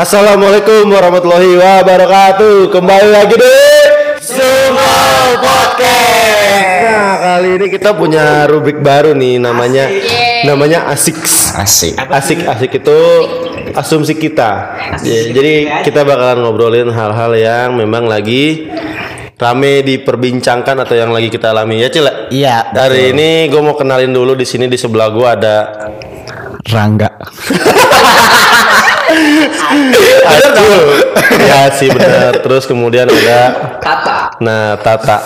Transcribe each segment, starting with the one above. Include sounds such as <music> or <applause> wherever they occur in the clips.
Assalamualaikum warahmatullahi wabarakatuh. Kembali lagi di Sumo Podcast. Nah, kali ini kita punya rubrik baru nih namanya namanya asik. Asik. Asik asik itu asumsi kita. Ya, jadi kita bakalan ngobrolin hal-hal yang memang lagi rame diperbincangkan atau yang lagi kita alami ya Cila. Iya. Hari ini gue mau kenalin dulu di sini di sebelah gue ada Rangga. <laughs> Acul. ya sih benar. Terus kemudian ada Tata. Nah, Tata.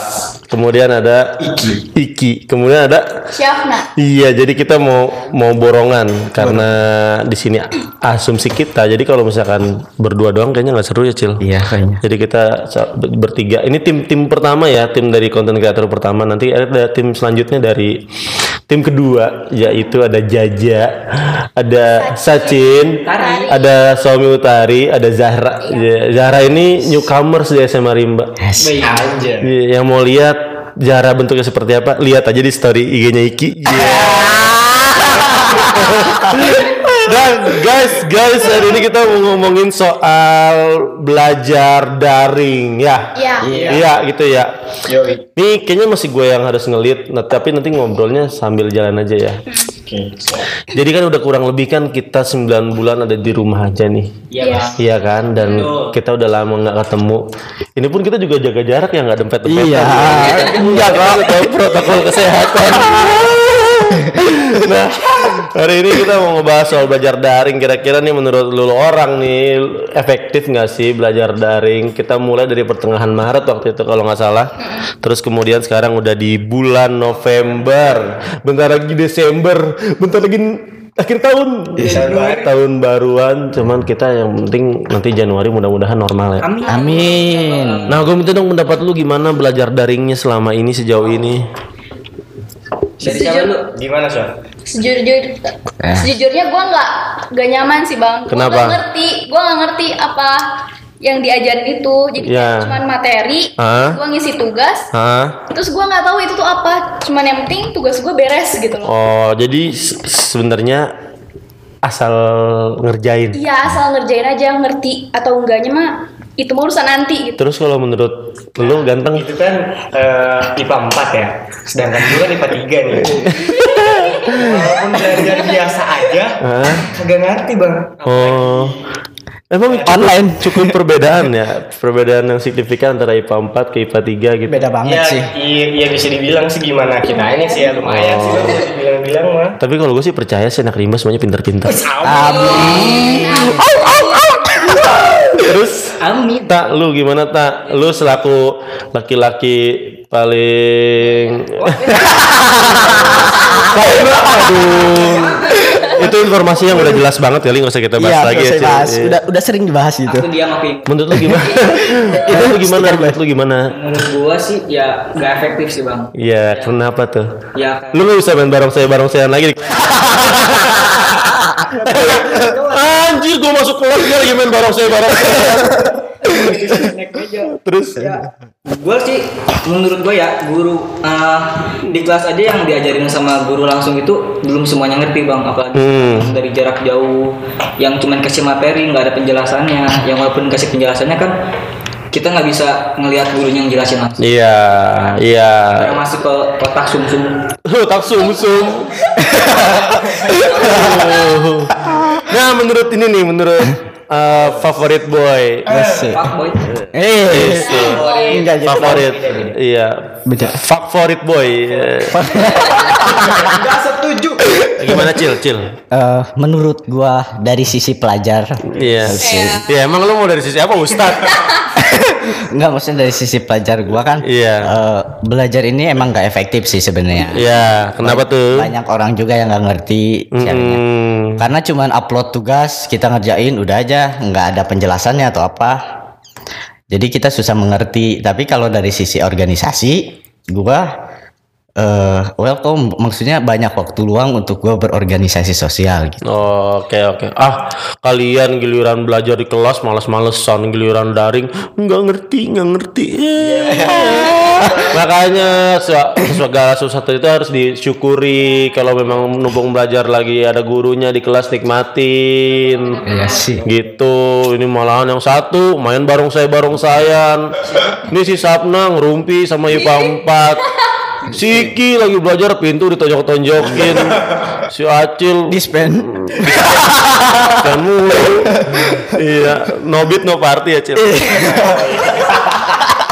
Kemudian ada Iki. Iki. Kemudian ada Syafna. Iya, jadi kita mau mau borongan karena di sini asumsi kita. Jadi kalau misalkan berdua doang kayaknya nggak seru ya, Cil. Iya kayaknya. Jadi kita bertiga. Ini tim tim pertama ya, tim dari konten kreator pertama. Nanti ada tim selanjutnya dari tim kedua yaitu ada Jaja, ada Sacin, Tari. ada Somi Utari, ada Zahra. Ya, Zahra ini newcomers di SMA Rimba. Asik. Aja. Iya, Yang mau lihat Zahra bentuknya seperti apa, lihat aja di story IG-nya Iki. <laughs> Dan guys, guys, hari ini kita mau ngomongin soal belajar daring ya. Iya. Iya, gitu ya. Ini kayaknya masih gue yang harus ngelit, nah, tapi nanti ngobrolnya sambil jalan aja ya. Jadi kan udah kurang lebih kan kita 9 bulan ada di rumah aja nih. Iya. Iya kan dan kita udah lama nggak ketemu. Ini pun kita juga jaga jarak ya nggak dempet dempet. Iya. Enggak kan tahu protokol kesehatan. <laughs> nah hari ini kita mau ngebahas soal belajar daring. Kira-kira nih menurut lu orang nih efektif nggak sih belajar daring? Kita mulai dari pertengahan Maret waktu itu kalau nggak salah. Terus kemudian sekarang udah di bulan November. Bentar lagi Desember. Bentar lagi akhir tahun tahun baruan cuman kita yang penting nanti Januari mudah-mudahan normal ya Amin. Amin. nah gue minta dong pendapat lu gimana belajar daringnya selama ini sejauh ini Dari siapa lu? Gimana, Sob? Sejujur, Eh. sejujurnya gue nggak nggak nyaman sih bang. Gua Kenapa? nggak ngerti, gue nggak ngerti apa yang diajarin itu. Jadi kayak cuman materi, Hah? gue ngisi tugas, Hah? terus gue nggak tahu itu tuh apa. Cuman yang penting tugas gue beres gitu loh. Oh jadi se- sebenarnya asal ngerjain Iya asal ngerjain aja ngerti atau enggaknya mah itu mah urusan nanti gitu. terus kalau menurut lu ganteng Itu kan eh, IPA 4 ya. Sedangkan gue kan IPA 3 nih. Walaupun belajar biasa aja, kagak ngerti, Bang. Oh Emang cukup, Online. cukup perbedaan ya Perbedaan yang signifikan antara IPA 4 ke IPA 3 gitu Beda banget Ya, sih. iya, iya bisa dibilang sih gimana kita ini sih ya lumayan sih Bang, bisa dibilang-bilang mah. Tapi kalau gue sih percaya sih anak rimba semuanya pintar-pintar Amin. Terus Amin. Tak, lu gimana tak? Lu selaku laki-laki paling Aduh. Itu informasi yang udah jelas banget kali nggak usah kita bahas Iya, lagi ya. bahas. Iya. Udah udah sering dibahas itu. Aku diam aku Menurut lu gimana? <laughs> itu lu gimana? Menurut lu gimana? menurut gua sih ya nggak efektif sih bang Iya, kenapa tuh? ya Lu nggak bisa main bareng saya bareng saya lagi. <laughs> Anjir, gua masuk kelas dia lagi main bareng saya meja Terus? Gue sih menurut gue ya guru uh, di kelas aja yang diajarin sama guru langsung itu belum semuanya ngerti bang. Apalagi Hmm. dari jarak jauh yang cuman kasih materi nggak ada penjelasannya. Yang walaupun kasih penjelasannya kan kita nggak bisa ngelihat gurunya yang jelasin langsung Iya, iya. karena masih ke kotak sum sum tak sum sum. nah, menurut ini nih, menurut uh, favorit boy. Asik. fuckboy Eh. Enggak gitu. Favorit. Iya. Beda. Favorit boy. nggak setuju Gimana cil, cil? Eh, menurut gua dari sisi pelajar Iya. Iya, emang lu mau dari sisi apa, Ustad? Enggak <laughs> maksudnya dari sisi pelajar gua kan Iya. eh, belajar ini emang nggak efektif sih sebenarnya Iya, kenapa tuh? banyak orang juga yang nggak ngerti caranya Hmm. karena cuman upload tugas kita ngerjain udah aja nggak ada penjelasannya atau apa jadi kita susah mengerti tapi kalau dari sisi organisasi gua eh welcome maksudnya banyak waktu luang untuk gua berorganisasi sosial gitu Oh, Oke oke. Ah kalian giliran belajar di kelas malas-malesan, giliran daring nggak ngerti nggak ngerti. Makanya se- segala sesuatu itu harus disyukuri. Kalau memang numpung belajar lagi ada gurunya di kelas nikmatin. Iya sih. Gitu. Ini malahan yang satu main bareng saya bareng saya. Ini si Sapnang rumpi sama IPA 4. Si Iki lagi belajar pintu ditonjok-tonjokin. Si Acil Dispen. dan mulu. iya, no beat no party ya, Cil.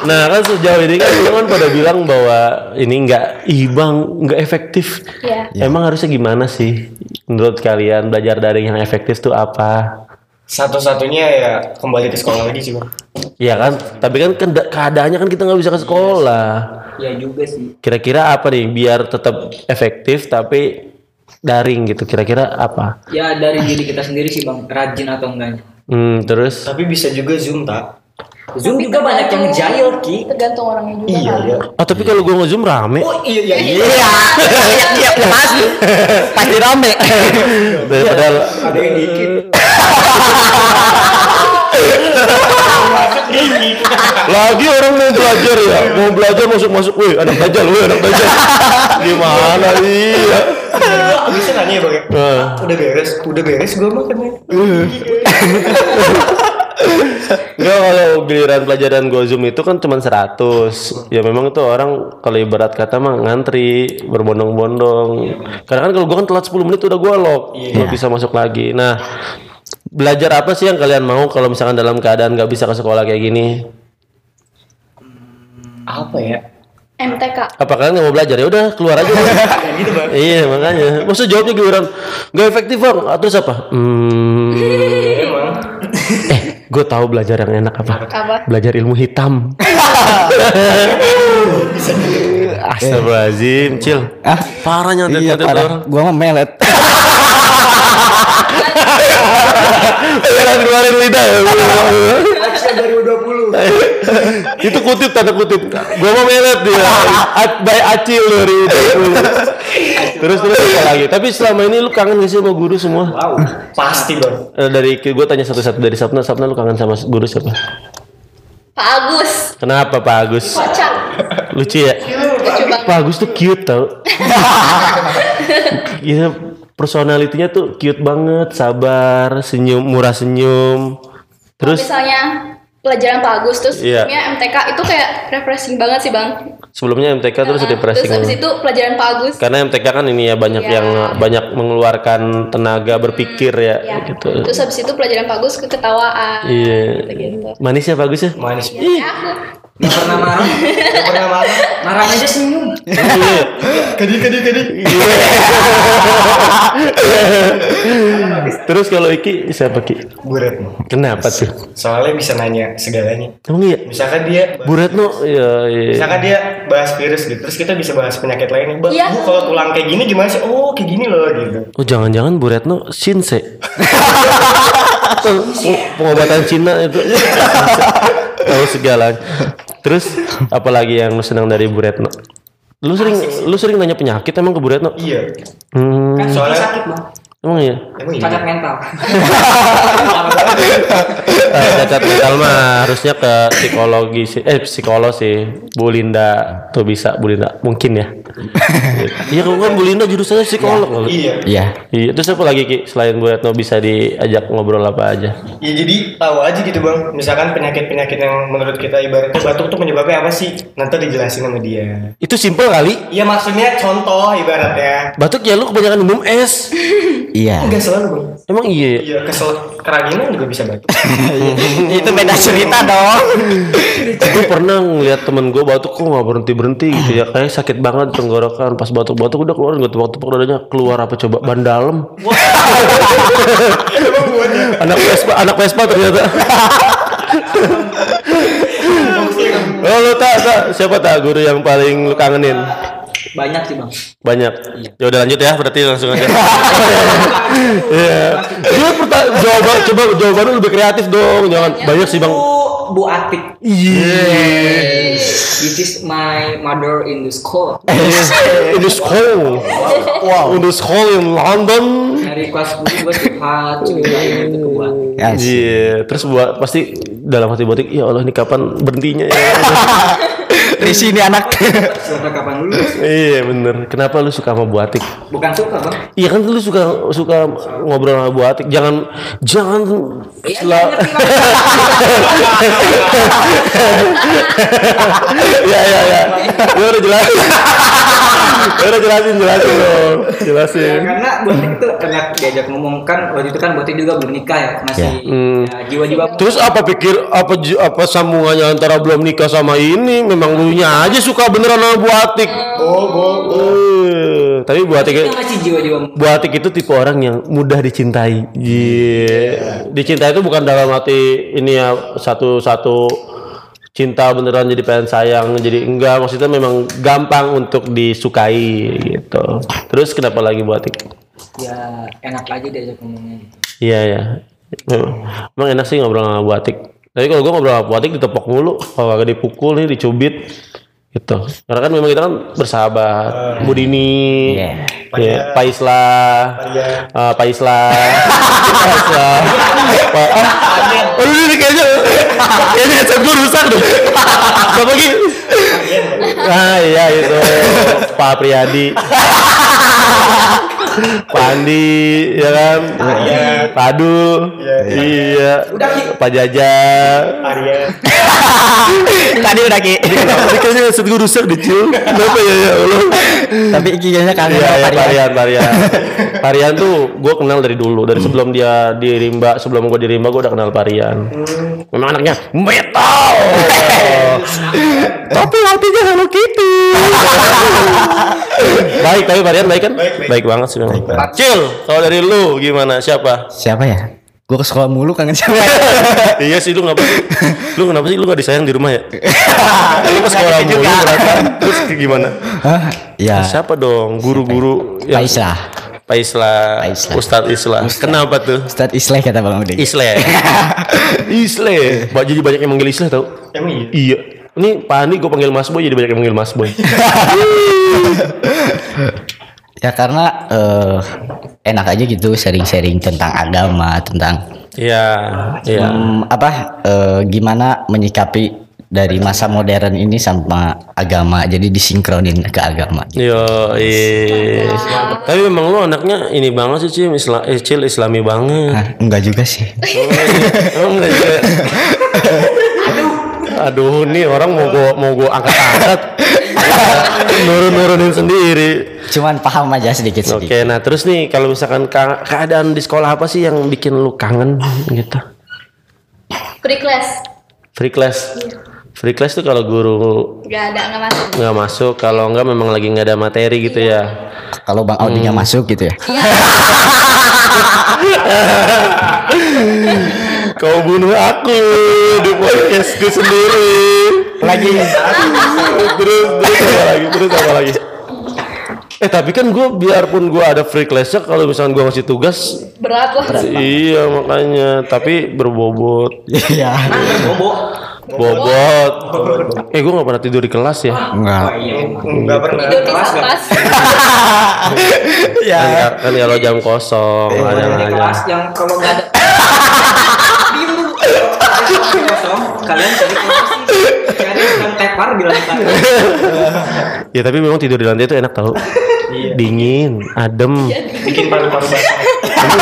Nah kan sejauh ini kan kan pada bilang bahwa ini nggak ibang nggak efektif. Iya. Emang harusnya gimana sih menurut kalian belajar daring yang efektif tuh apa? Satu-satunya ya kembali ke sekolah lagi sih bang. Iya kan, tapi kan keadaannya kan kita nggak bisa ke sekolah. Ya juga sih. Kira-kira apa nih biar tetap efektif tapi daring gitu? Kira-kira apa? Ya dari diri kita sendiri sih bang, rajin atau enggaknya. Hmm, terus Tapi bisa juga zoom tak? Zoom juga banyak yang jahil ki. Tergantung orangnya juga Iya kali. ya. Oh tapi kalau gua nge-zoom rame. Oh iya iya iya. Iya. <laughs> Iya, iya, pasti. Pasti rame. Daripada Ada yang dikit. Lagi orang mau belajar ya, mau belajar masuk-masuk, wih anak belajar, wih anak belajar. Gimana iya? Bisa nanya ya bang ya? Nah. Udah beres, udah beres gue makannya. Enggak kalau giliran pelajaran gua Zoom itu kan cuma 100 Ya memang itu orang kalau ibarat kata mah ngantri Berbondong-bondong Karena kan kalau gua kan telat 10 menit udah gua lock Nggak bisa masuk lagi Nah Belajar apa sih yang kalian mau kalau misalkan dalam keadaan nggak bisa ke sekolah kayak gini? Apa ya? MTK. Apa kalian nggak mau belajar? Ya udah keluar aja. <laughs> Gitu bang. iya makanya. Maksud jawabnya giliran nggak efektif bang. Terus apa? Hmm, Emang. eh, gue tahu belajar yang enak apa? Apa? Belajar ilmu hitam. <laughs> Astagfirullahaladzim, Cil. Ah, Parahnya iya parah. orang. Gua mah melet. <laughs> Jangan keluarin lidah ya. Action 2020. <laughs> Itu kutip tanda kutip. Gua mau melet dia. By Acil dari Terus terus apa lagi? Tapi selama ini lu kangen gak sih sama guru semua? Wow. Pasti bang. Eh, dari gue tanya satu-satu dari Sapna, Sapna lu kangen sama guru siapa? Pak Agus. Kenapa Pak Agus? Kocak. Lucu ya? Lucu banget. Pak Agus tuh cute tau. <laughs> Iya, personalitinya tuh cute banget, sabar, senyum, murah senyum. Terus Misalnya pelajaran Pak Agus terus Iya. sebelumnya MTK itu kayak refreshing banget sih bang. sebelumnya MTK terus Nah, depresi Terus habis itu pelajaran Pak Agus. Karena MTK kan ini ya banyak Iya. yang banyak mengeluarkan tenaga berpikir ya, Ya. gitu. Terus habis itu pelajaran Pak Agus keketawaan. Iya. Gitu. Manis ya bagus ya? Manis. Ya aku. Nggak pernah marah. Gak pernah marah. Marah aja senyum. Kedi kedi kedi. Terus kalau Iki siapa Ki? Bu Retno. Kenapa tuh? Soalnya bisa nanya segalanya. Emang iya? Misalkan dia Bu Retno ya, iya. Misalkan dia bahas virus gitu, terus kita bisa bahas penyakit lainnya. Bu, Iya. bu kalau tulang kayak gini gimana sih? Oh, kayak gini loh gitu. Oh jangan-jangan Bu Retno Shinse Peng- <laughs> Pengobatan Cina itu <laughs> Tahu segala Terus apalagi yang lu senang dari Bu Retno? Lu sering lu sering nanya penyakit emang ke Bu Retno? Iya. Hmm, Kan Soalnya- sakit bang. Emang iya? Emang iya. Cacat mental. <laughs> Eh, cacat mental mah harusnya ke psikologi sih eh psikolog sih Bu Linda tuh bisa Bu Linda mungkin ya <laughs> iya kamu kan Bu Linda jurusannya psikolog loh. Iya. Iya. iya terus apa lagi Ki selain Bu Retno bisa diajak ngobrol apa aja Ya jadi tahu aja gitu bang. Misalkan penyakit-penyakit yang menurut kita ibaratnya batuk tuh penyebabnya apa sih? Nanti dijelasin sama dia. itu simpel kali Iya maksudnya contoh ibaratnya. batuk ya lu kebanyakan minum es <laughs> Iya. Enggak selalu bang. emang iya? Ya? Iya kesel. Keraginan juga bisa batuk. <laughs> Itu beda cerita dong. gue pernah ngeliat temen gue batuk kok nggak berhenti berhenti gitu ya. Kayak sakit banget tenggorokan. Pas batuk batuk udah keluar. Gue tepuk-tepuk dadanya keluar apa coba. Ban dalam. <laughs> Anak Vespa anak Vespa ternyata. Oh lu tak tak siapa tak guru yang paling lu kangenin Banyak sih bang. banyak ya udah lanjut ya berarti langsung aja <laughs> Iya. Coba perta- jawaban coba jawaban lu lebih kreatif dong jangan banyak sih bang Bu, Bu Atik. Iya. This is my mother in the school. <laughs> in the school. Wow. In the school in London. Dari kelas 10 gue curhat, ceritain itu ke gua. Ya, sih. Iya. Terus buat pasti dalam hati botik, ya Allah ini kapan berhentinya ya. <laughs> Risi ini anak. Sampai kapan dulu? Iya bener. Kenapa lu suka sama Bu Atik? Bukan suka bang. Iya kan lu suka suka ngobrol sama Bu Atik. Jangan jangan Iya, Bang. Iya iya iya. Lu <laughs> udah jelasin. Lu udah jelasin jelasin dong. Ya, Jelasin. karena Botik itu enak diajak ngomong kan waktu itu kan Botik juga belum nikah ya masih Hmm. ya, jiwa-jiwa Terus apa pikir apa apa sambungannya antara belum nikah sama ini? Memang lu nya aja suka beneran sama Bu Atik. Oh, oh, Eh, tapi Bu Atik Kita masih jiwa-jiwa Bu Atik itu tipe orang yang mudah dicintai. Iya. Dicintai itu bukan dalam arti ini ya satu-satu cinta beneran jadi pengen sayang jadi enggak maksudnya memang gampang untuk disukai gitu. Terus kenapa lagi Bu Atik? ya enak aja diajak ngomongnya gitu. Iya ya. Emang enak sih ngobrol sama Bu Atik. Tapi kalau gua ngobrol sama Bu Atik ditepok mulu, kalau kagak dipukul nih dicubit gitu. Karena kan memang kita kan bersahabat. Bu Dini, Iya. ya, Pak Islah, eh, Pak Islah, Pak Islah, Pak, ah, aduh ini kayaknya, kayaknya headset gue rusak deh. Siapa lagi? Ah iya itu Pak Priyadi. Pak Andi, ya kan? Pak Adul, iya, Pak Jaja. Arya. <laughs> Tadi udah Ki. Tadi kayaknya headset gue rusak deh, Cil. Kenapa ya, ya Allah? Tapi Ki kayaknya Iya, sama ya, Parian. Parian, Parian. <laughs> Tuh gue kenal dari dulu, dari sebelum dia di Rimba, sebelum gue di Rimba gue udah kenal Parian. Memang anaknya metal. <laughs> Tapi hatinya Hello Kitty. baik, tapi Parian baik kan? Baik, baik. banget sih memang. Cil, kalau dari lu gimana? Siapa? Siapa ya? Gue ke sekolah mulu kangen <laughs> siapa? <laughs> iya sih lu ngapa sih? Lu kenapa sih lu gak disayang di rumah ya? <laughs> lu ke sekolah mulu juga. berarti. Terus gimana? Hah? Ya. Siapa dong guru-guru yang- Pak Islah. Pak Islah, Pak Islah. Ustadz Islah. Kenapa tuh? Ustadz Isleh kata Bang Udik. Isle. Isle. Ba- Jadi banyak yang manggil Isle tau? Emang iya? Iya. Ini Pak Andi gue panggil Mas Boy jadi banyak yang manggil Mas Boy. Ya karena eh, enak aja gitu sharing-sharing tentang agama, tentang Iya, iya. hmm, apa eh, gimana menyikapi dari masa modern ini sama agama. Jadi disinkronin ke agama. Yo, iya. Tapi memang lu anaknya ini banget sih, Cil, Isla, eh, Cil islami banget. Nah, enggak juga sih. Oh, enggak juga. <laughs> Aduh, nih orang mau gua mau gua angkat-angkat. <laughs> Nurun-nurunin sendiri. Cuman paham aja sedikit-sedikit. Oke, nah terus nih kalau misalkan ka- keadaan di sekolah apa sih yang bikin lu kangen gitu? Free class. Free class. Free class tuh kalau guru Gak ada, nggak masuk. nggak masuk, kalau nggak memang lagi nggak ada materi gitu ya. Kalau Bang Audi nggak masuk gitu ya. <laughs> <laughs> Kau bunuh aku di podcastku sendiri. Lagi terus terus apa lagi? Terus apa lagi? Eh tapi kan gue biarpun gue ada free classnya kalau misalkan gue ngasih tugas Berat lah. iya makanya tapi berbobot Iya. Bobo. bobot eh gue nggak pernah tidur di kelas ya Enggak. Enggak pernah. Tidur di Kelas nggak? kelas. <laughs> Ya. kan, kan kalau jam kosong ada Ada aja kelas yang kalau nggak ada kosong, kalian cari posisi cari yang tepar di lantai ya tapi memang tidur di lantai itu enak tau. Dingin adem. Bikin paru-paru. Emang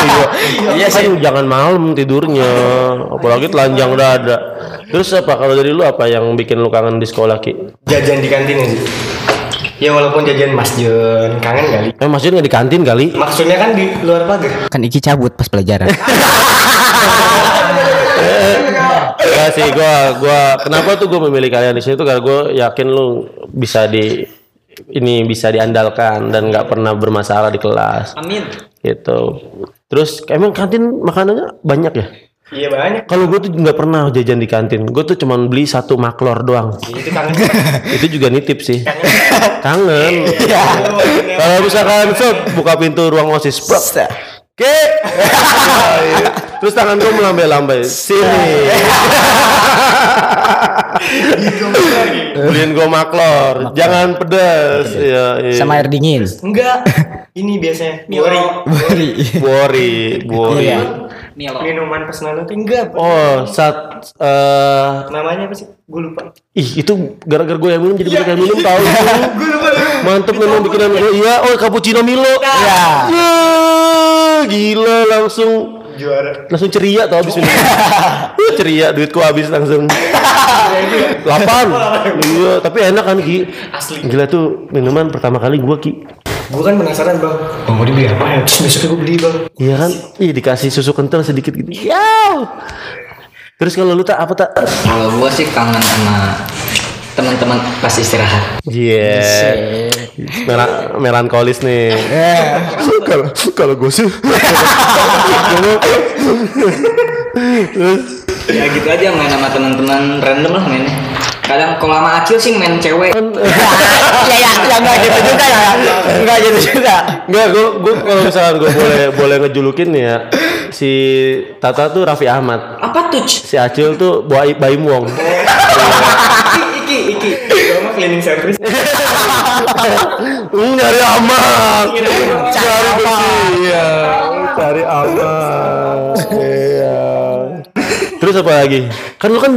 iya iya. Kan jangan malam tidurnya. Apalagi telanjang dada terus apa kalau dari lu apa yang bikin lu kangen di sekolah ki? Jajan di kantin ya sih. Ya walaupun jajan Mas Jon kangen kali. eh maksudnya nggak di kantin kali? Maksudnya kan di luar pagar. Kan Iki cabut pas pelajaran. <laughs> Enggak sih gua gua kenapa tuh gua memilih kalian di sini tuh? Karena gua yakin lu bisa di ini bisa diandalkan dan nggak pernah bermasalah di kelas. Amin. Gitu. Terus emang kantin makanannya banyak ya? Iya banyak. kalau gue tuh nggak pernah jajan di kantin. Gue tuh cuman beli satu maklor doang. Itu kangen. <laughs> itu juga nitip sih. Kangen kalau misalkan set buka pintu ruang osis. Oke. <laughs> Terus tangan gue melambai-lambai. Sini. <laughs> Beliin gue maklor. Jangan pedas. Iya, iya. Sama air dingin. Enggak. <laughs> Ini biasanya. Bori. Bori. Bori, bori. Iya. Milo. minuman personal tuh enggak. Oh, saat eh Namanya apa sih? Gue lupa. ih itu gara-gara gue yang minum jadi banyak yang minum <laughs> tahu. Gue lupa. Mantep memang bikinan Milo. Iya, oh cappuccino Milo. Iya. Gila langsung Juara. langsung ceria tuh habis minum. <laughs> ceria duitku habis langsung. Lapan. Iya, tapi enak kan Ki. Asli. Gila tuh minuman pertama kali gua Ki. Gue kan penasaran bang. Oh mau dibeli apa ya? Terus besoknya gue beli bang. Iya kan? Ih dikasih susu kental sedikit gitu. Yaw. Terus kalau lu tak apa tak? Kalau gua sih kangen sama teman-teman pas istirahat. Iya. Merah melankolis nih. Kalau kalau gue sih Ya gitu aja main sama teman-teman random lah mainnya. Kadang kalau sama Acil sih main cewek. ya ya ya enggak gitu juga ya enggak gitu juga Enggak, gue gue kalau misalkan gue boleh boleh ngejulukin nih ya si Tata tuh Raffi Ahmad, Apa tuh? si Acil tuh Baim Wong. <laughs> Iki, iki. Gue mah cleaning service. <laughs> Nyari aman. Cari bersih. Iya. Terus apa lagi? Kan lu kan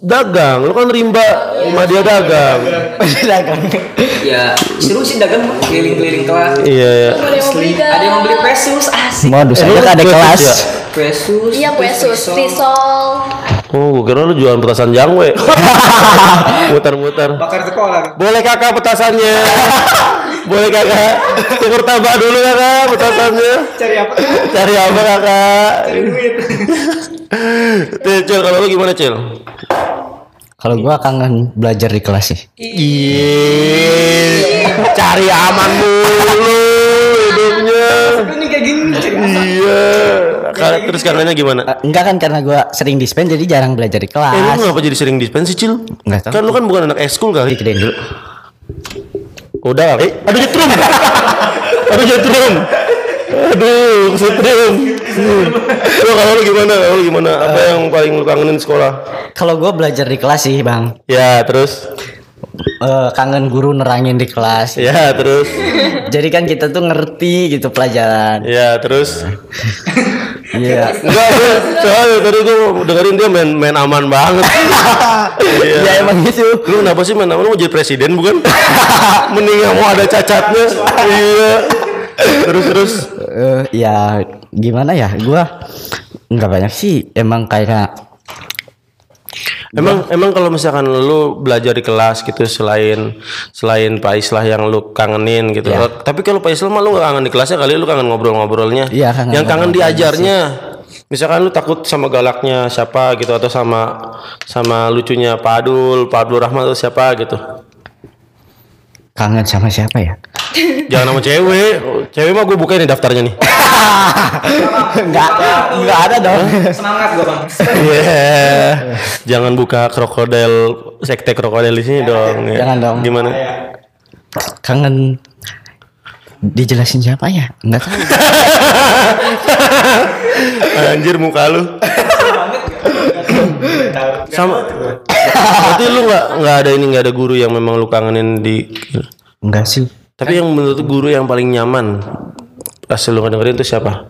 dagang, lu kan rimba sama dia dagang. <laughs> dagang Ya seru sih dagang keliling-keliling kelas. Iya, iya. Mau Ada yang mau beli Pesus asik. modus Eh, lu ada kue kelas ya? Pesus. Iya kue sus, risol. Oh, gue kira lu jualan petasan jangwe. <laughs> Muter-muter. Bakar sekolah. Boleh kakak petasannya. <laughs> Boleh kakak. Tukur tambah dulu kakak petasannya. Cari apa? Cari apa kakak? Cari duit. <laughs> Cil, kalau lu gimana, Cil? kalau gua kangen belajar di kelas sih Iya. Cari aman dulu hidupnya. Ini kayak gini cari Iya. Ka- Terus kangennya gimana? Eh, enggak kan karena gua sering dispen jadi jarang belajar di Eh, lu kelas ngapa jadi sering dispensi, Cil? Nggak tahu. Kan lu kan bukan anak ekskul kali. Dikedein dulu Udah, eh, aduh jetrum. aduh jetrum. Aduh, kesetrum. Lu kalau lu gimana? Kalau lu gimana? Apa yang paling lu kangenin sekolah? kalau gua belajar di kelas sih bang Ya, terus. Eh, kangen guru nerangin di kelas Ya, terus. jadi kan kita tuh ngerti gitu pelajaran Ya, terus. Iya Enggak, <laughs> gue soalnya tadi gue dengerin dia main main aman banget. iya. ya emang gitu Lu kenapa sih main aman? Lu mau jadi presiden bukan? <laughs> Mending yang mau ada cacatnya. iya. Terus terus. Eh, ya gimana ya gua nggak banyak sih emang kayak Emang emang kalau misalkan lu belajar di kelas gitu selain selain Pak Islah yang lu kangenin gitu. Iya. Tapi kalau Pak Islah mah lu gak kangen di kelasnya kali lu kangen ngobrol-ngobrolnya. Iya, kangen Yang kangen diajarnya. Misalkan lu takut sama galaknya siapa gitu atau sama sama lucunya Pak Adul, Pak Abdul Rahman atau siapa gitu. Kangen sama siapa ya <laughs> Jangan sama cewek. Cewek mah gue bukain nih daftarnya nih. <laughs> nggak nggak ada dong Semangat gua bang. <laughs> Iya. Jangan buka krokodil sekte krokodil di sini dong. ya. Jangan dong. Gimana? kangen dijelasin siapa ya nggak tahu Anjir muka lu. Sama. Berarti lu nggak nggak ada ini nggak ada guru yang memang lu kangenin di. enggak sih Tapi yang menurut guru yang paling nyaman pas lu ngedengerin itu siapa?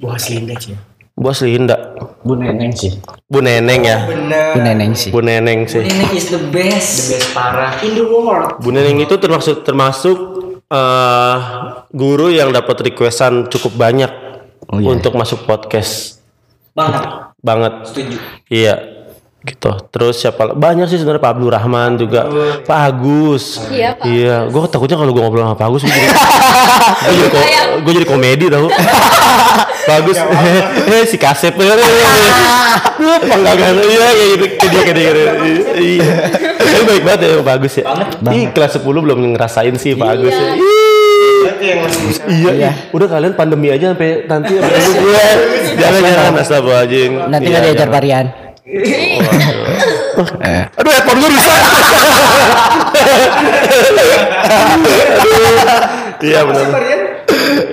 Wah Linda sih. Bu Asli Hinda. bu neneng sih Bu Neneng ya. Bener. bu neneng sih Bu Neneng sih. Ini is the best. The best parah. in the world. Bu Neneng itu termasuk termasuk eh, guru yang dapat requestan cukup banyak Oh, iya. untuk masuk podcast Banget. banget. Setuju. Iya, gitu. Terus siapa? Banyak sih sebenarnya Pak Abdul Rahman juga, Pak Agus. Iya, Pak Iya, gue takutnya kalau gue ngobrol sama Pak Agus, gue jadi, <laughs> gue jadi, ko- gue jadi komedi tau. <laughs> Pak Agus, <laughs> eh si kasep ya, penggagan, iya gitu, kayak dia, kayak dia. iya. Tapi baik banget ya Pak Agus ya. Ih, kelas 10 belum ngerasain sih Pak Agus ya. Masih bisa. Iya, iya. Udah kalian pandemi aja sampai nanti sampai gue. Jangan jangan astagfirullahaladzim. nanti Iya, nggak diajar jangan. Varian Aduh, handphone gue rusak. <laughs> Aduh. Iya benar.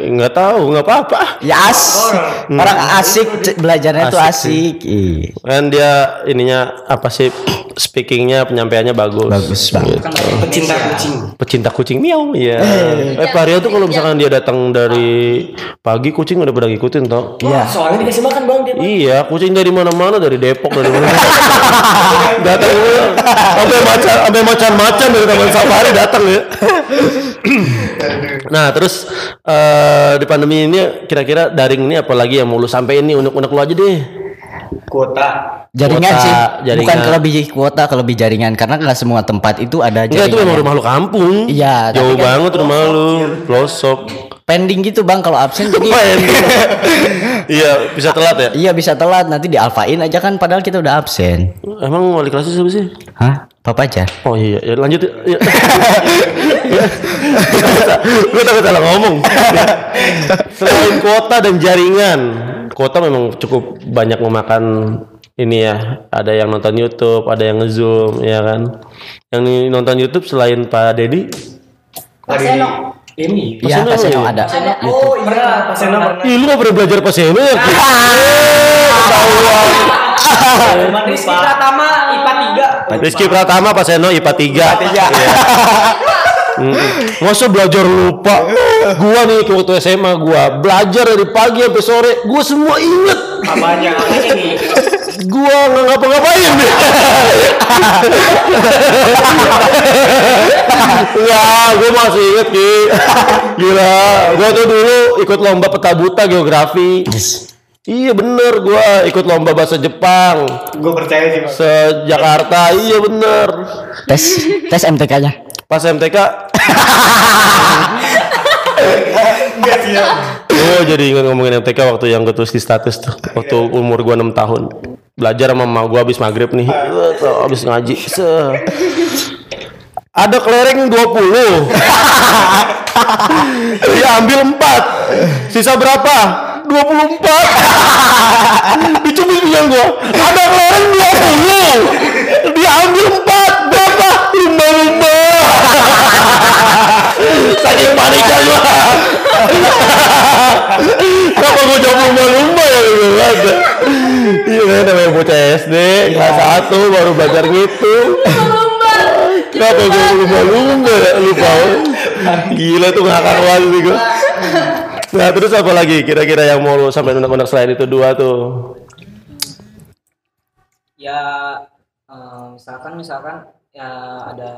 Nggak tahu, nggak apa-apa. Ya as orang asik belajarnya tuh asik. Ih, Kan dia ininya apa sih speakingnya penyampaiannya bagus. bagus banget. Kan bahasa Pecinta Indonesia. kucing. Pecinta kucing miau ya. Eh Pak Rio tuh kalau misalkan dia datang dari pagi kucing udah pada ngikutin toh. Iya. Soalnya dikasih makan bang dia. Bang. Iya, kucing dari mana-mana dari Depok dari mana. <laughs> datang sampai macan sampai macan-macan dari Taman Safari datang ya. <clears throat> nah, terus eh, di pandemi ini kira-kira daring ini apalagi yang mau lu sampai ini unek-unek lu aja deh. Kuota. Jaringan Kuota, sih, jaringan. bukan kelebih kuota, kelebih jaringan karena nggak semua tempat itu ada Enggak itu jaringan. memang rumah lu kampung. Iya, Jauh kan- banget rumah lu, pelosok. Pending gitu bang kalau absen <laughs> jadi Iya, bisa telat ya. iya bisa telat nanti dialfain aja kan padahal kita udah absen. Emang wali kelasnya siapa sih? Hah? Papa aja. Oh iya, ya lanjut ya. <laughs> gue takut salah ngomong. Selain kuota dan jaringan, kuota memang cukup banyak memakan ini ya. Ada yang nonton YouTube, ada yang ngezoom, ya kan. Yang nonton YouTube selain Pak Dedi, Pak ini Iya, ada. Paseno oh, iya, Paseno pernah. Ih, lu gak pernah belajar Paseno ya? Ah. Ketahuan. Rizky Pratama IPA 3. Rizky Pratama Paseno IPA 3. IPA 3. Hmm. Masa belajar lupa? Gua nih waktu SMA gua belajar dari pagi sampai sore, gua semua inget. Apanya ini? gua nggak ngapa-ngapain ya gue masih inget Ki gila gue tuh dulu ikut lomba peta buta geografi. Iya bener gua ikut lomba bahasa Jepang. Gua percaya sih. Se Jakarta iya bener. Tes tes MTK nya. Pas MTK Enggak sih ya. Oh jadi ingat ngomongin MTK waktu yang gue tulis di status tuh. Waktu umur gue 6 tahun. Belajar sama mama gue habis maghrib nih. Habis ngaji Se. Ada kelereng 20 Dia ambil 4 Sisa berapa? 24 Dicubit bilang gue Ada kelereng 20 Dia ambil 4 Berapa? Lumba-lumba Saking paniknya gue Kenapa gue jawab lumba-lumba ya gitu kan? Iya kan namanya bocah SD kelas 1 baru belajar gitu. Kenapa gue lumba-lumba ya lupa. Gila tuh ngakak banget sih gue. Nah terus apa lagi kira-kira yang mau lu sampai unek-unek selain itu dua tuh? ya eh, misalkan misalkan ya ada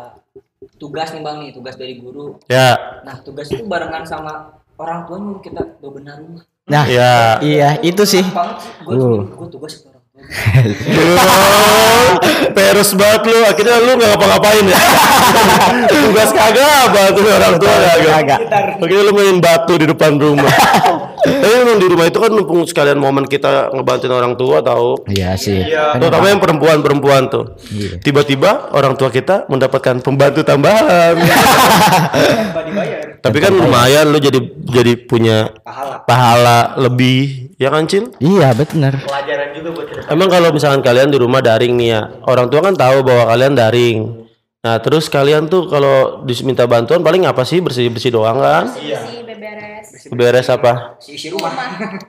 tugas nih bang nih tugas dari guru Ya, nah tugas itu barengan sama orang tua nyuruh kita bebenah rumah Nah, ya. iya itu sih. banget sih gue Uh. gue tugas <laughs> Peres banget lu, akhirnya lu gak ngapa-ngapain ya <laughs> Tugas kagak apa tuh orang tua kagak. Akhirnya lu main batu di depan rumah Tapi memang di rumah itu kan mumpung sekalian momen kita ngebantuin orang tua tahu Iya sih. Iya. Terutama yang perempuan-perempuan tuh Iya. Tiba-tiba orang tua kita mendapatkan pembantu tambahan. <laughs> Tapi kan lumayan lu jadi jadi punya Pahala. pahala lebih Ya kan Cil? Iya benar. Pelajaran juga buat kita. Emang kalau misalkan kalian di rumah daring nih ya, orang tua kan tahu bahwa kalian daring. Nah, terus kalian tuh kalau diminta bantuan paling apa sih bersih-bersih doang kan? Iya. Si beberes. Beres apa? si isi rumah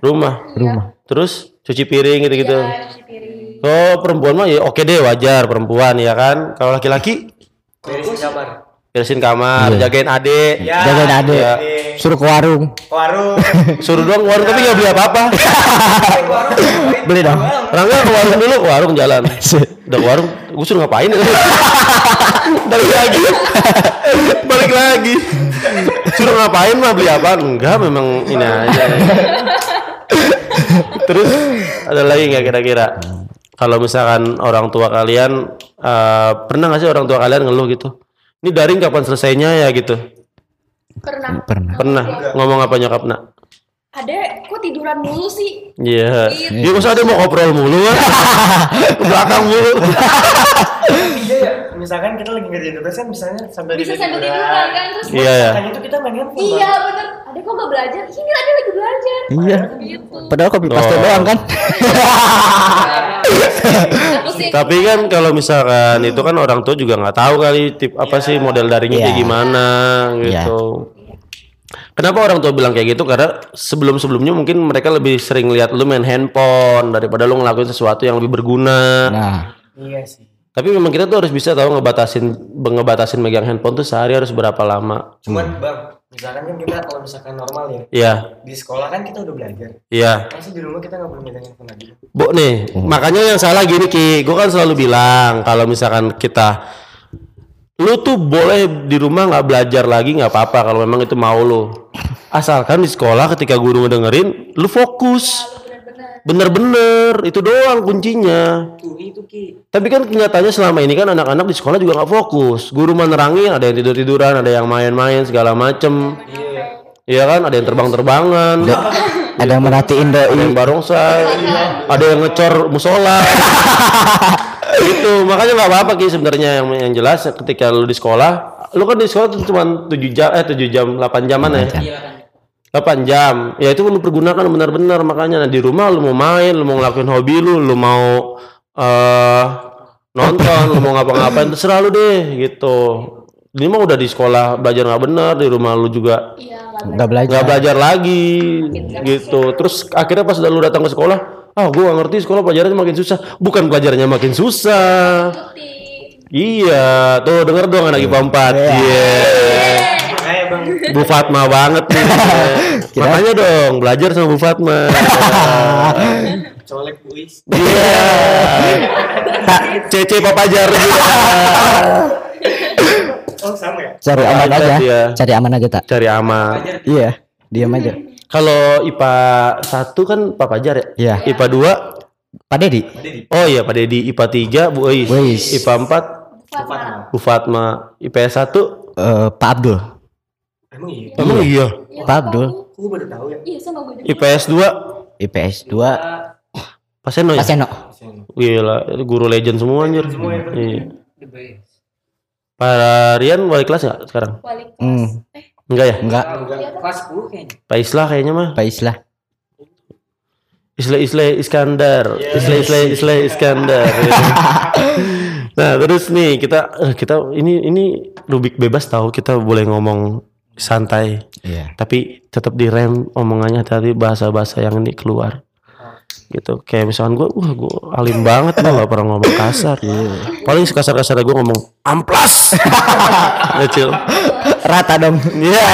Rumah. Rumah. Terus cuci piring gitu-gitu. Ya, cuci piring. Oh, perempuan mah ya oke deh wajar perempuan ya kan. Kalau laki-laki Beresin kabar. Beresin kamar, jagain adik, Ya. Jagain adek. Iya. Suruh ke warung. Warung. <laughs> suruh doang ke warung tapi nggak beli apa-apa. <laughs> Beli dong. Rangga ke warung dulu, ke warung jalan. Udah ke warung, gue suruh ngapain? <laughs> Balik lagi. Balik lagi. Suruh ngapain mah beli apa? Enggak, memang ini aja. Terus ada lagi nggak kira-kira? Kalau misalkan orang tua kalian eh, pernah nggak sih orang tua kalian ngeluh gitu? Ini daring kapan selesainya ya gitu? Pernah. Pernah. Pernah ngomong apa nyokap nak? Ada kok tiduran mulu sih? Iya. Gitu. Dia masa mau ngobrol mulu kan? <laughs> Ke belakang mulu. <laughs> Iya. Misalkan kita lagi ngerjain tugas kan misalnya sambil Bisa sambil tiduran kan terus Iya ya. Makanya itu kita main handphone. Iya bener. Ada kok gak belajar? Ini ada lagi belajar. Iya. Gitu. Padahal copy paste Oh. doang kan. Tapi kan kalau misalkan itu kan orang tua juga nggak tahu kali tip apa sih model daringnya kayak Iya. gimana gitu. Kenapa orang tua bilang kayak gitu? Karena sebelum-sebelumnya mungkin mereka lebih sering lihat lu main handphone daripada lu ngelakuin sesuatu yang lebih berguna. Nah, Iya sih. Tapi memang kita tuh harus bisa tahu ngebatasin ngebatasin megang handphone tuh sehari harus berapa lama. Cuman bang, misalkan kan kita kalau misalkan normal ya Iya, di sekolah kan kita udah belajar. iya. Masih di rumah kita nggak boleh megang handphone lagi. Bu nih, makanya yang salah gini Ki, gue kan selalu bilang kalau misalkan kita lu tuh boleh di rumah nggak belajar lagi nggak apa-apa kalau memang itu mau lu. Asalkan di sekolah ketika guru ngedengerin, lu fokus. Bener-bener itu doang kuncinya. Itu Ki. Tapi kan kenyataannya selama ini kan anak-anak di sekolah juga nggak fokus. Guru menerangin, ada yang tidur tiduran, ada yang main-main segala macem. Iya kan, ada yang terbang-terbangan, ada yang merhatiin ada doi. yang barongsai, ada yang ngecor musola. <laughs> gitu, makanya nggak apa-apa ki sebenarnya yang yang jelas ketika lu di sekolah, lu kan di sekolah tuh cuma 7 jam eh 7 jam 8 jaman ya. Iya. 8 jam. Ya itu lu pergunakan benar-benar makanya nah, di rumah lu mau main, lu mau ngelakuin hobi lu, lu mau eh nonton, lu mau ngapa-ngapain terserah lu deh gitu. Ini mah udah di sekolah belajar nggak benar, di rumah lu juga Iya, nggak belajar. nggak belajar lagi gitu. Terus akhirnya pas udah lu datang ke sekolah, ah gua nggak ngerti sekolah pelajarannya makin susah. Bukan pelajarannya makin susah. Iya, tuh denger dong anak IPA 4. Iya. Kayak bang, Bu Fatma banget nih. <laughs> Makanya dong belajar sama Bu Fatma. <laughs> colek buis. Iya. <laughs> Cece Papajar juga. Oh sama ya? Cari aman aja. dia. Cari aman aja tak. Cari aman. Iya, diam aja. Kalau IPA 1 kan Pak Pajar ya? Iya. IPA 2 Pak Dedi. Oh iya Pak Dedi IPA 3 Bu. Ois. IPA 4 Fatma. Bu Fatma. IPS 1 Eh, Pak Abdul. Emang iya? Emang iya. Iya, Pak Abdul. Aku baru tahu ya. Iya, sama gue juga. IPS 2 IPS 2 Pak Seno ya? Pak Seno. Gila, itu guru legend semua anjir. Semua ya. Iya. Pak Rian wali kelas nggak sekarang? Wali kelas. Hmm. Eh, Enggak ya? Enggak, iya? Kelas 10 kayaknya. Pak Islah kayaknya mah. Pak Islah. Isle Isle Iskandar, Isle Isle Isle Iskandar. <laughs> nah terus nih kita eh, kita ini ini Rubik bebas tahu kita boleh ngomong santai, Iya. tapi tetap direm omongannya tadi bahasa-bahasa yang ini keluar. Gitu kayak misalkan gue, wah gue alim banget gue gak pernah ngomong kasar. Paling sekasar-kasar gue ngomong amplas. Kecil. <laughs> Rata dong. Iya.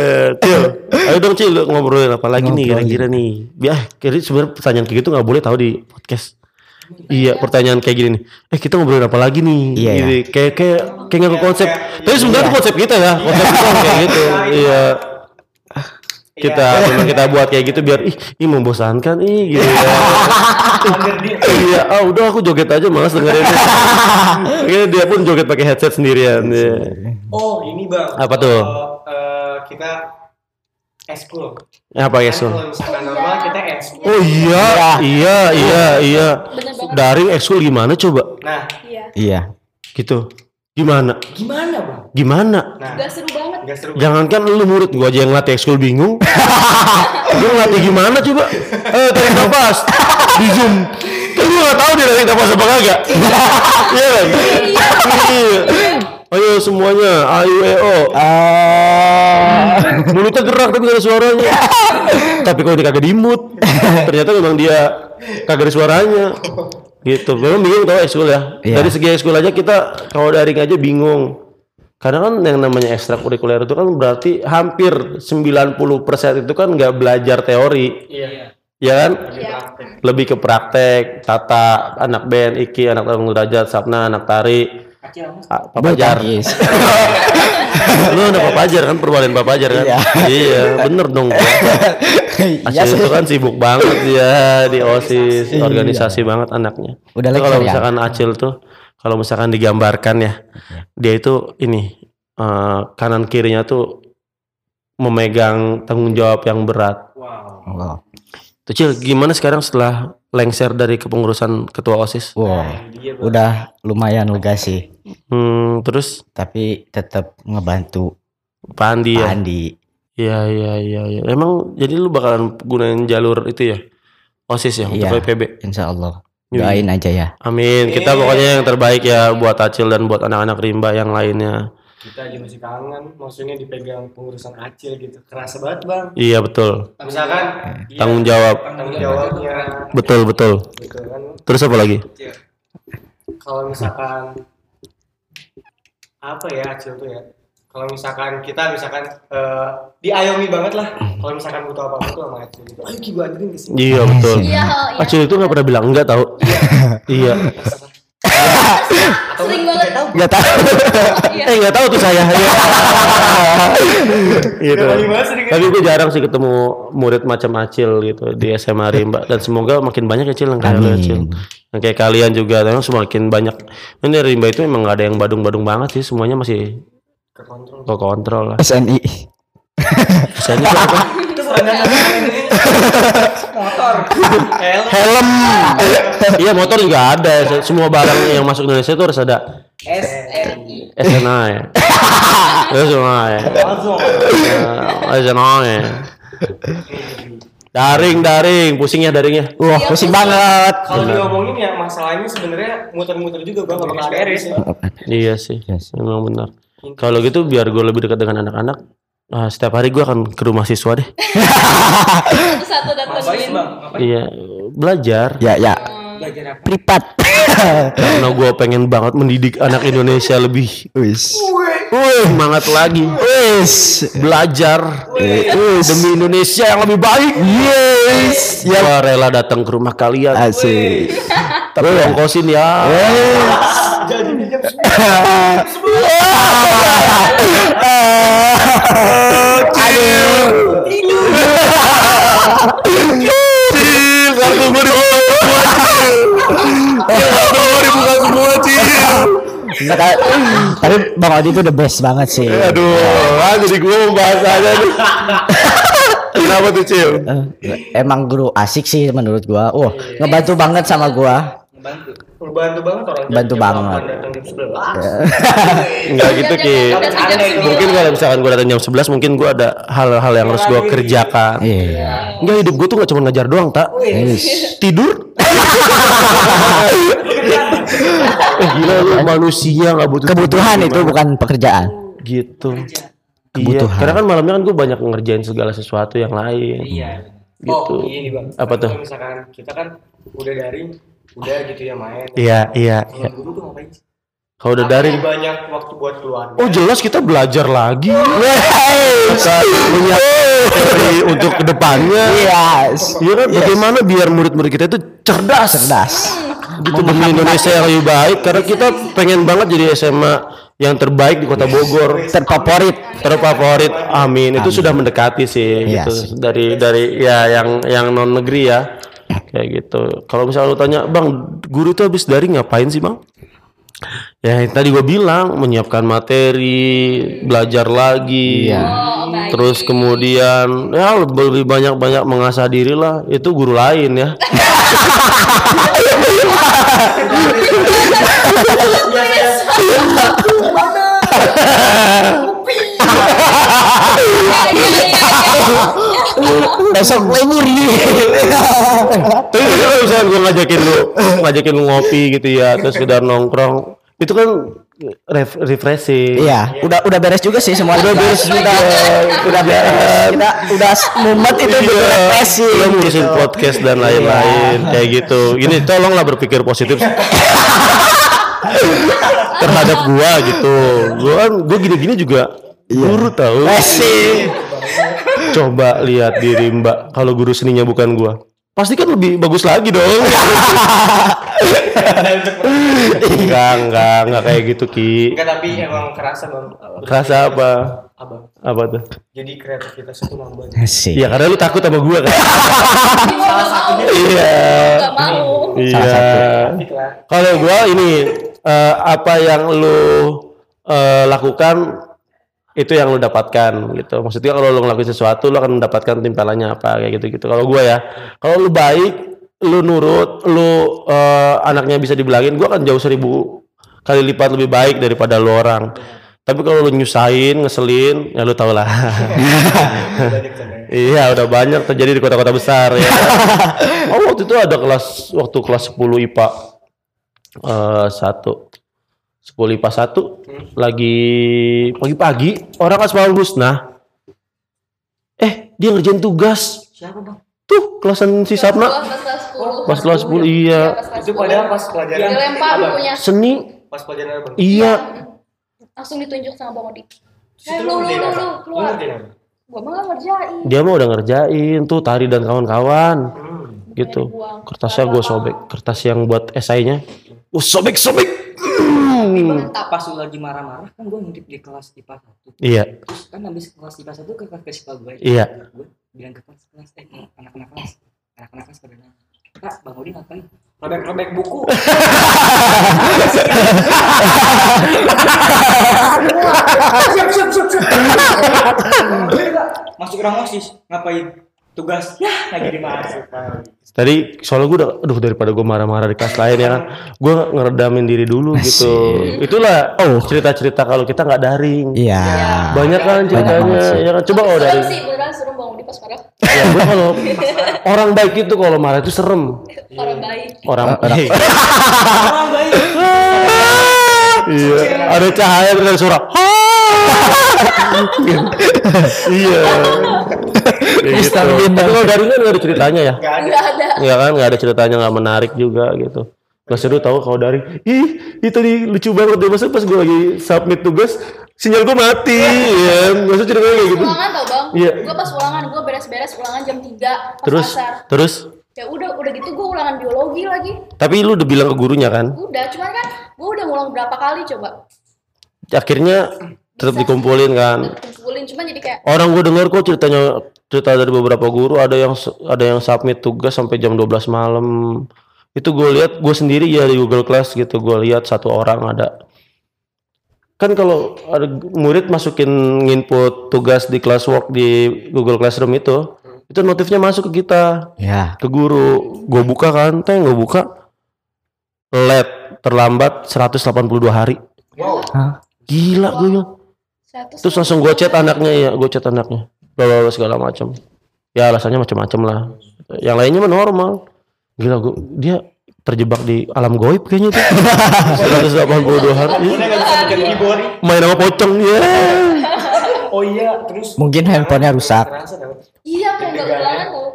Eh, Cil, ayo dong Cil ngobrolin apa lagi nih kira-kira nih. Ya, kira sebenarnya pertanyaan kayak gitu nggak boleh tahu di podcast. Iya, pertanyaan kayak gini nih. Eh, kita ngobrolin apa lagi nih? Iya, Gini, Kayak kayak kayak nggak ke konsep. Tapi sebenarnya itu konsep kita ya. Konsep kita kayak gitu. Iya. Kita memang kita buat kayak gitu biar ih, ih membosankan ih gitu ya. Iya, ah udah aku joget aja malas dengerin. Akhirnya <laughs> dia pun joget pakai headset sendirian. Iya. Oh ini bang. Apa tuh? Kalau, eh, kita eskul. Apa ya, Kan Sul? Kalau misalkan normal kita eskul. Oh iya, iya, iya, iya. Bener banget. Daring ekskul gimana coba? Nah Iya. Iya. Gitu. Gimana? gimana bang? Gimana? Nah Gak seru banget. seru. Jangankan lu murid gua aja yang ngelatih ekskul bingung. <laughs> Gua ngelatih gimana coba? Eh, tarik nafas di Zoom. Kan gua gak tahu dia tarik nafas apa kagak. Iya kan? Iya. Ayo semuanya, ayo eo. Ah. Mulutnya gerak tapi gak ada suaranya. <laughs> tapi kalau dia kagak dimut, ternyata memang dia kagak ada suaranya. Gitu. Memang bingung tau ekskul ya. Iya. Dari segi ekskul aja kita kalau daring aja bingung. Karena kan yang namanya ekstrakurikuler itu kan berarti hampir 90% itu kan nggak belajar teori, Iya. ya kan? Iya. Lebih ke praktek, tata, anak band, Iki, anak tarung derajat, Sapna, anak tari, Ah, papajar. Yes. <laughs> Lu anak papajar kan, perwalian papajar kan? Iya. iya, bener dong. <laughs> Iya itu kan sibuk banget dia di OSIS, organisasi banget anaknya. Udah kalau ya? misalkan Acil tuh kalau misalkan digambarkan ya, dia itu ini eh, kanan kirinya tuh memegang tanggung jawab yang berat. wow Wow. Tuh Cil, gimana sekarang setelah lengser dari kepengurusan ketua OSIS? Wow. Udah lumayan lega sih. Hmm, terus Tapi tetap ngebantu Pak Andi Pak ya? Andi. Iya, iya, iya, iya. Emang jadi lu bakalan gunain jalur itu ya? OSIS ya untuk Iya. PPB. Insya Allah. Iya. Doain aja ya. Amin. Kita pokoknya yang terbaik ya buat Acil dan buat anak-anak rimba yang lainnya. Kita aja masih kangen maksudnya dipegang pengurusan acil gitu kerasa banget bang Iya betul. misalkan iya, Tanggung jawab. tanggung jawabnya Betul betul. gitu kan Terus apa lagi? kalau misalkan apa ya acil tuh ya kalau misalkan kita misalkan eh, diayomi banget lah kalau misalkan butuh apa apa tuh sama acil gitu ayo gua anterin ke sini Iya betul. Iya, iya. Acil itu nggak pernah bilang enggak tahu. iya. <laughs> Sering banget. Nggak tahu. Iya. Eh nggak tahu tuh saya. <laughs> Iya. gitu. Gak Tapi gue jarang sih ketemu murid macam Acil gitu di SMA Rimba <laughs> dan semoga makin banyak ya Cil yang kayak lu, Amin. Cil. Yang kayak kalian juga, memang semakin banyak. Ini Rimba itu emang gak ada yang badung-badung banget sih, semuanya masih ke kontrol ke kontrol lah. SNI. Apa? <laughs> itu motor Helm. iya motor juga ada. Semua barang yang masuk Indonesia itu harus ada SNI SNA ya. SNA ya. Eh. Daring, daring, pusing ya daringnya. Wah, pusing banget. kalau diomongin ya masalahnya sebenarnya muter-muter juga bang kalau bakal beres ya Iya sih, Yes. memang benar. Kalau gitu biar gue lebih dekat dengan anak-anak, ah, setiap hari gue akan ke rumah siswa deh. <laughs> Satu ngapain Iya, belajar. Ya, ya. Belajar apa Privat. <laughs> Karena gue pengen banget mendidik anak Indonesia lebih Wis. Wih, semangat lagi. Wis. Belajar demi Indonesia yang lebih baik. Yes. Ya. Gua rela datang ke rumah kalian. Asik. Tapi ongkosin ya. jadi pinjam Aduh. Kartu gue dibuka semua, Cil. Kartu gue dibuka semua, Cil. Nggak tahu. Tapi Bang Odi itu the best banget sih. Aduh, ah, jadi gue membahas aja nih. <laughs> Kenapa tuh, Cil? Eh, Emang guru asik sih menurut gua. Wah, ngebantu banget sama gua. Ngebantu bantu banget orang Bantu banget. 8 datang jam 11 Enggak <laughs> gitu, Ki. Jam- jam- jam sembilan. Mungkin kalau misalkan gue datang jam 11, mungkin gue ada hal-hal yang harus gue kerjakan. Iya. Enggak, hidup gue tuh gak cuma ngajar doang, tak. Yes. Tidur. <laughs> eh, gila lu manusia gak butuh Kebutuhan itu bukan pekerjaan. gitu. Kebutuhan. Iya, karena kan malamnya kan gue banyak ngerjain segala sesuatu yang lain. iya Gitu. oh ini bang Apa tuh? Misalkan kita kan udah daring udah gitu ya main Iya, iya, kalau iya. guru tuh ngapain sih Kalau udah Apa daring, lebih banyak waktu buat keluarga oh jelas kita belajar lagi. Kita punya teori untuk ke depannya. Yes. Iya kan, bagaimana biar murid-murid kita itu cerdas. Cerdas. Gitu demi Indonesia yang lebih baik. Karena kita pengen banget jadi SMA yang terbaik di Kota Bogor. Terfavorit. Terfavorit. Amin. Itu sudah mendekati sih Iya gitu. sih. Dari dari ya yang yang non negeri ya. Kayak gitu. Kalau misalnya lu tanya, "Bang, guru itu habis dari ngapain sih, Bang?" Ya yang tadi gue bilang menyiapkan materi, belajar lagi, Iya. Oh, terus kemudian ya lebih banyak banyak mengasah diri lah. Itu guru lain ya. Besok lemur ngajakin lu, ngajakin lu ngopi gitu ya, terus sekedar nongkrong, itu kan ref refreshing. Iya, udah udah beres juga sih semua. Udah beres udah udah beres. Kita udah mumet itu Iya, udah refreshing. Lo ngurusin gitu. podcast dan lain-lain kayak gitu. Ini tolonglah berpikir positif terhadap gua gitu. Gua kan gua gini-gini juga guru tahu. Coba lihat diri Mbak kalau guru seninya bukan gua. Pasti kan lebih bagus lagi dong. <laughs> enggak, enggak, enggak kayak gitu Ki. enggak tapi emang kerasa bang Kerasa apa? abang Apa tuh? jadi kreativitas itu nambah Asik. Iya karena lu takut sama gua kan. Iya. Gak mau. Iya. Asik lah Kalau gua ini eh, apa yang lu eh, lakukan itu yang lu dapatkan gitu. Maksudnya kalau lu ngelakuin sesuatu lu akan mendapatkan timbalannya apa kayak gitu-gitu. Kalau gua ya, kalau lu baik, lu nurut, lu eh, anaknya bisa dibilangin, gua akan jauh seribu kali lipat lebih baik daripada lu orang. Tapi kalau lu nyusahin, ngeselin, ya lu tau lah. <laughs> Iya, udah banyak terjadi di kota-kota besar ya. <laughs> oh, waktu itu ada kelas waktu kelas 10 IPA eh satu. 10 IPA 1 lagi pagi-pagi orang asmaul husna. Eh dia ngerjain tugas. Siapa bang? tuh kelasan si Sapna Kelas kelas 10. pas kelas 10 iya. Itu padahal pas pelajaran dilempar bukunya. seni. Pas pelajaran apa? iya. Langsung ditunjuk sama Bang Odi. Eh, lu, lu, lu, keluar. Gua mah ngerjain. dia mah udah ngerjain tuh tari dan kawan-kawan. Hmm. gitu. Kertasnya gue sobek. kertas yang buat esainya gue sobek sobek Hmm. Mantap. Pas lu lagi marah-marah kan gue ngintip di kelas IPA 1 iya Terus kan habis kelas IPA 1 ke kelas IPA gue iya Gue bilang ke kelas kelas eh anak-anak kelas Anak-anak kelas pada nanya Kak Bang Odi ngapain? Robek-robek buku <laughs> Siap siap siap siap Masuk ruang osis Ngapain? Tugas. Ya lagi dimasuk tadi soalnya gue udah aduh daripada gue marah-marah di kelas lain ya. Kan gue ngeredamin diri dulu gitu. Itulah oh cerita-cerita kalau kita nggak daring. Iya. banyak kan ceritanya. ya kan? Coba kalau Serem daring sih, beneran serem Bang Odi pas marah. ya gue kalau orang baik itu kalau marah itu serem. Orang baik. orang Orang- baik. Orang baik. Iya. Ada cahaya dengan suara. <laughs> Iya. Gitu. Mister Bean. tapi kalau daring kan nggak ada ceritanya ya Gak ada. Enggak ada. ya kan nggak ada ceritanya nggak menarik juga gitu Gak seru tahu kalau daring ih itu tadi lucu banget deh masa pas gue lagi submit tugas sinyal gue mati ya masa ceritanya kayak gitu Ulangan tau Bang. Iya. Gua pas ulangan, gua beres-beres ulangan jam 3 pas terus asar. terus Ya udah, udah gitu gua ulangan biologi lagi. tapi lu udah bilang ke gurunya kan Udah, cuman kan gua udah ngulang berapa kali coba. akhirnya tetap dikumpulin kan. Kumpulin cuman jadi kayak orang gue dengar kok ceritanya cerita dari beberapa guru ada yang ada yang submit tugas sampai jam 12 malam. Itu gue lihat gue sendiri ya di Google Class gitu gue lihat satu orang ada. Kan kalau ada murid masukin input tugas di classwork di Google Classroom itu itu notifnya masuk ke kita. Ya. ke guru. Gue buka kan teh gue buka. Late terlambat 182 hari. Wow. gila gue bilang satu Terus langsung gue chat anaknya ya, gue chat anaknya. Bla segala macam. Ya alasannya macam-macam lah. Yang lainnya mah normal. Gila gue dia terjebak di alam goib kayaknya tuh. <laughs> 182 hari. Main sama pocong ya. Oh iya, terus Mungkin handphonenya rusak. Iya, kayak enggak ulangan tuh.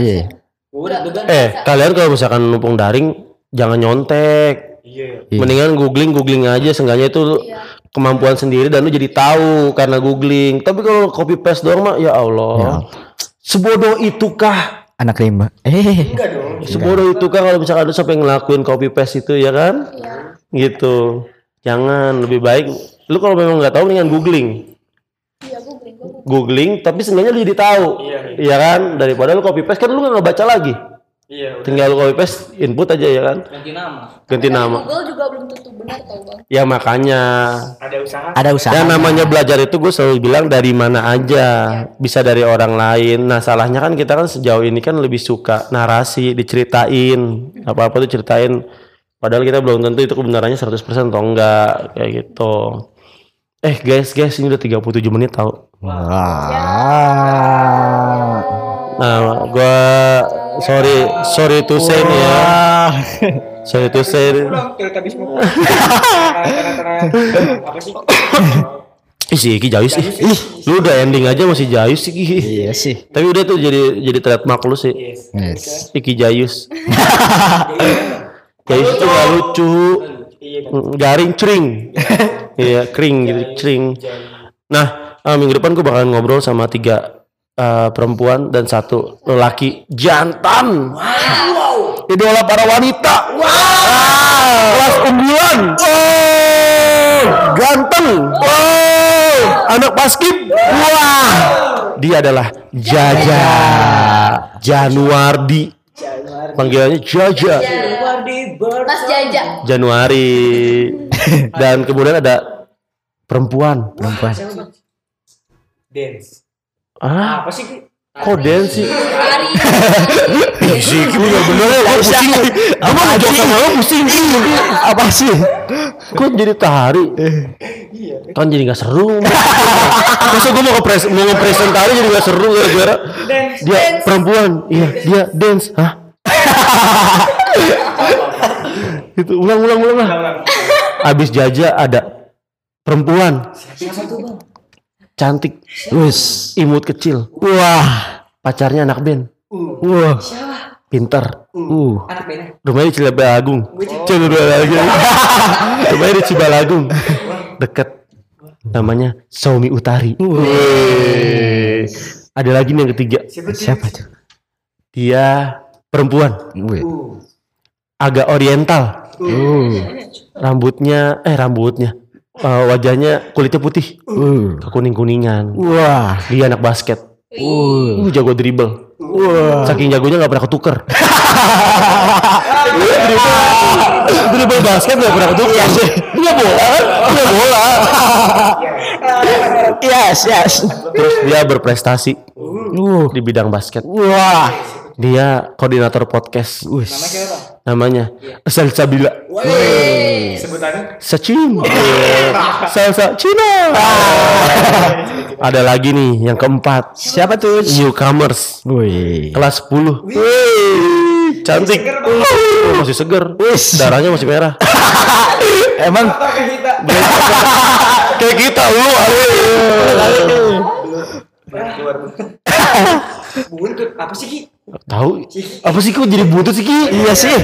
Iya. Eh, kalian kalau misalkan numpung daring jangan nyontek. Iya. Iya. Mendingan googling googling aja seenggaknya itu Iya. Kemampuan sendiri dan lu jadi tahu karena googling. Tapi kalau copy paste doang mah ya Allah. Sebodoh itukah Anak rimba. Eh. Enggak dong. Sebodoh itu kan kalau misalkan lu sampai ngelakuin copy paste itu ya kan? Iya. Gitu. Jangan lebih baik lu kalau memang nggak tahu mendingan googling. Iya, googling, googling. Googling tapi seenggaknya lu jadi tahu. Iya. Iya kan? Daripada lu copy paste kan lu nggak baca lagi. Iya. udah. Tinggal copy paste input aja ya kan? ganti nama Ganti Tapi nama. Google juga belum tentu benar tau Bang. Ya makanya Ada usaha. Ada usaha. yang namanya belajar itu gue selalu bilang dari mana aja bisa dari orang lain nah salahnya kan kita kan sejauh ini kan lebih suka narasi diceritain apa apa tuh ceritain padahal kita belum tentu itu kebenarannya 100% atau enggak kayak gitu eh guys guys ini udah 37 menit tau Wah. Nah gue sorry sorry to say nih ya sorry to say. Apa sih? Ih si Iki jayus sih Ih lu udah ending aja masih jayus sih. Iya sih. Tapi udah tuh jadi jadi trademark lu sih. Yes. Yes. Iki Jayus. <laughs> Jayus itu gak lucu. Iya kan. Mm, Garing cring. <laughs> Iya, kering gitu, cring. Nah, eh, minggu depan gue bakalan ngobrol sama tiga eh, perempuan dan satu lelaki jantan. Wow. Idola para wanita. Wow. Kelas unggulan. Oh, ganteng. Oh, anak basket. Wah. Dia adalah Jaja Januardi. Panggilannya Jaja. Mas Jaja. Januari. Dan kemudian ada perempuan. Perempuan. Dance. Ah, Apa sih? Dance sih? Hari. Sih, gue gak bener ya, pusing. Mau ngejok sama lo pusing. Apa sih? Kok jadi tari? Kan jadi gak seru. Masa gue mau ngepres mau ngepresent tari jadi gak seru gara-gara dia perempuan. Iya, dia dance. Hah? itu ulang ulang ulang lah. Abis Jaja ada perempuan Siapa tuh bang? Cantik, Wis. imut kecil, Wah. pacarnya anak band, Wah. Siapa? pinter, Uh. Anak beda. <laughs> rumahnya di Cibalagung, Cibalagung, rumahnya di Cibalagung, deket, namanya Saumi Utari. Wih. Ada lagi nih yang ketiga, Siapa tuh? dia perempuan, Wih. agak oriental, Uh. rambutnya, eh rambutnya, eh, wajahnya kulitnya putih, Uh. kuning kuningan. Wah. Dia anak basket, Uh. uh, jago dribble. Wah. Saking jagonya nggak pernah ketuker. <laughs> dribble basket nggak pernah ketuker. Punya bola, kan? punya bola. Yes, yes. Terus dia berprestasi Uh. di bidang basket. Wah. Dia koordinator podcast. Wis. Namanya siapa? Namanya Salsabila. Sebutannya Sachin. Salsa Cina. Ada lagi nih yang keempat. Siapa tuh? Newcomers Wih. kelas 10. Wih, cantik. Oh, masih seger. Wis. Darahnya masih merah. <laughs> Emang Kayak kita lu. Buntut. Apa sih Ki? Tahu? Apa sih kok jadi buntut sih Ki? iya sih.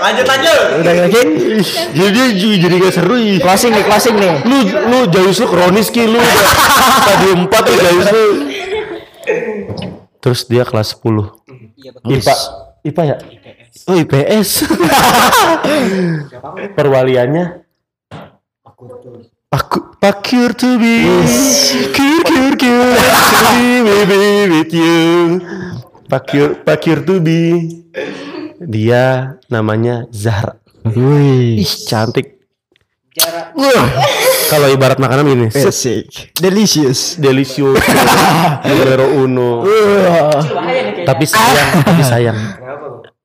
lanjut lanjut Udah lagi. Jadi jadi jadi gak seru ih. Closing nih, closing nih. Lu lu jayus lu kronis Ki lu. Tadi 4 lu jayus lu. Terus dia kelas 10. Iya. IPA. IPA ya? Oh IPS. Perwaliannya Aku Pakir to be. Kir kir kir To be baby with you. Pakir Pakir to be. Dia namanya Zahra. Wih. Ih cantik. Jarak. Kalau ibarat makanan ini Basic. Delicious. Delicious. Numero uno. Tapi sayang Tapi sayang.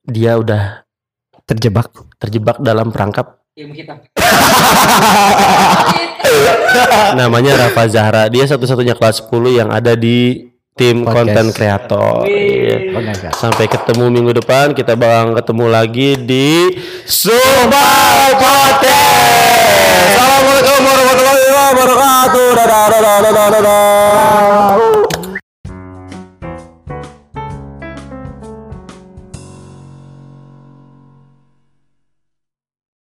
Dia udah Terjebak. terjebak dalam perangkap Ilmu hitam. <laughs> namanya Rafa Zahra. Dia satu-satunya kelas 10 yang ada di tim konten kreator. Iya. Sampai ketemu minggu depan, kita bakal ketemu lagi di Subal Podcast. Assalamualaikum warahmatullahi wabarakatuh. Dadah, dadah, dadah, dadah.